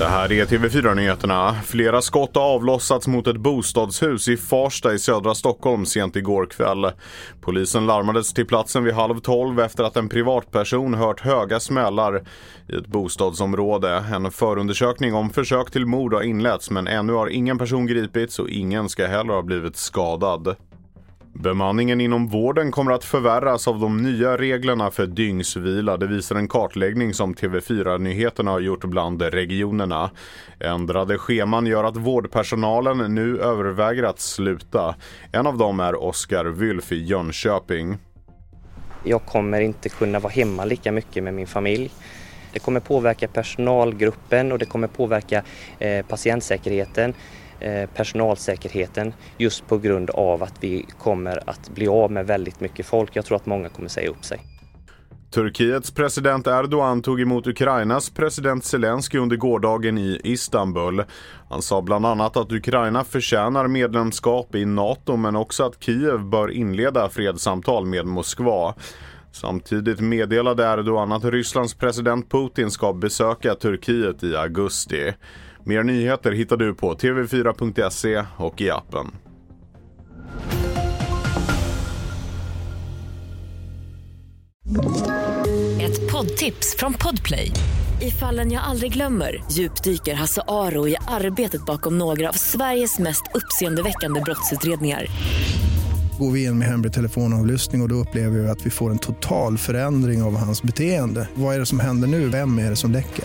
Det här är TV4-nyheterna. Flera skott har avlossats mot ett bostadshus i Farsta i södra Stockholm sent igår kväll. Polisen larmades till platsen vid halv tolv efter att en privatperson hört höga smällar i ett bostadsområde. En förundersökning om försök till mord har inletts men ännu har ingen person gripits och ingen ska heller ha blivit skadad. Bemanningen inom vården kommer att förvärras av de nya reglerna för dygnsvila. Det visar en kartläggning som TV4-nyheterna har gjort bland regionerna. Ändrade scheman gör att vårdpersonalen nu överväger att sluta. En av dem är Oskar Wylf i Jönköping. Jag kommer inte kunna vara hemma lika mycket med min familj. Det kommer påverka personalgruppen och det kommer påverka eh, patientsäkerheten. Eh, personalsäkerheten just på grund av att vi kommer att bli av med väldigt mycket folk. Jag tror att många kommer säga upp sig. Turkiets president Erdogan tog emot Ukrainas president Zelensky under gårdagen i Istanbul. Han sa bland annat att Ukraina förtjänar medlemskap i NATO men också att Kiev bör inleda fredssamtal med Moskva. Samtidigt meddelade Erdogan att Rysslands president Putin ska besöka Turkiet i augusti. Mer nyheter hittar du på tv4.se och i appen. Ett poddtips från Podplay. I fallen jag aldrig glömmer djupdyker Hasse Aro i arbetet bakom några av Sveriges mest uppseendeväckande brottsutredningar. Går vi in med hemlig telefonavlyssning och, och då upplever vi att vi får en total förändring av hans beteende. Vad är det som händer nu? Vem är det som läcker?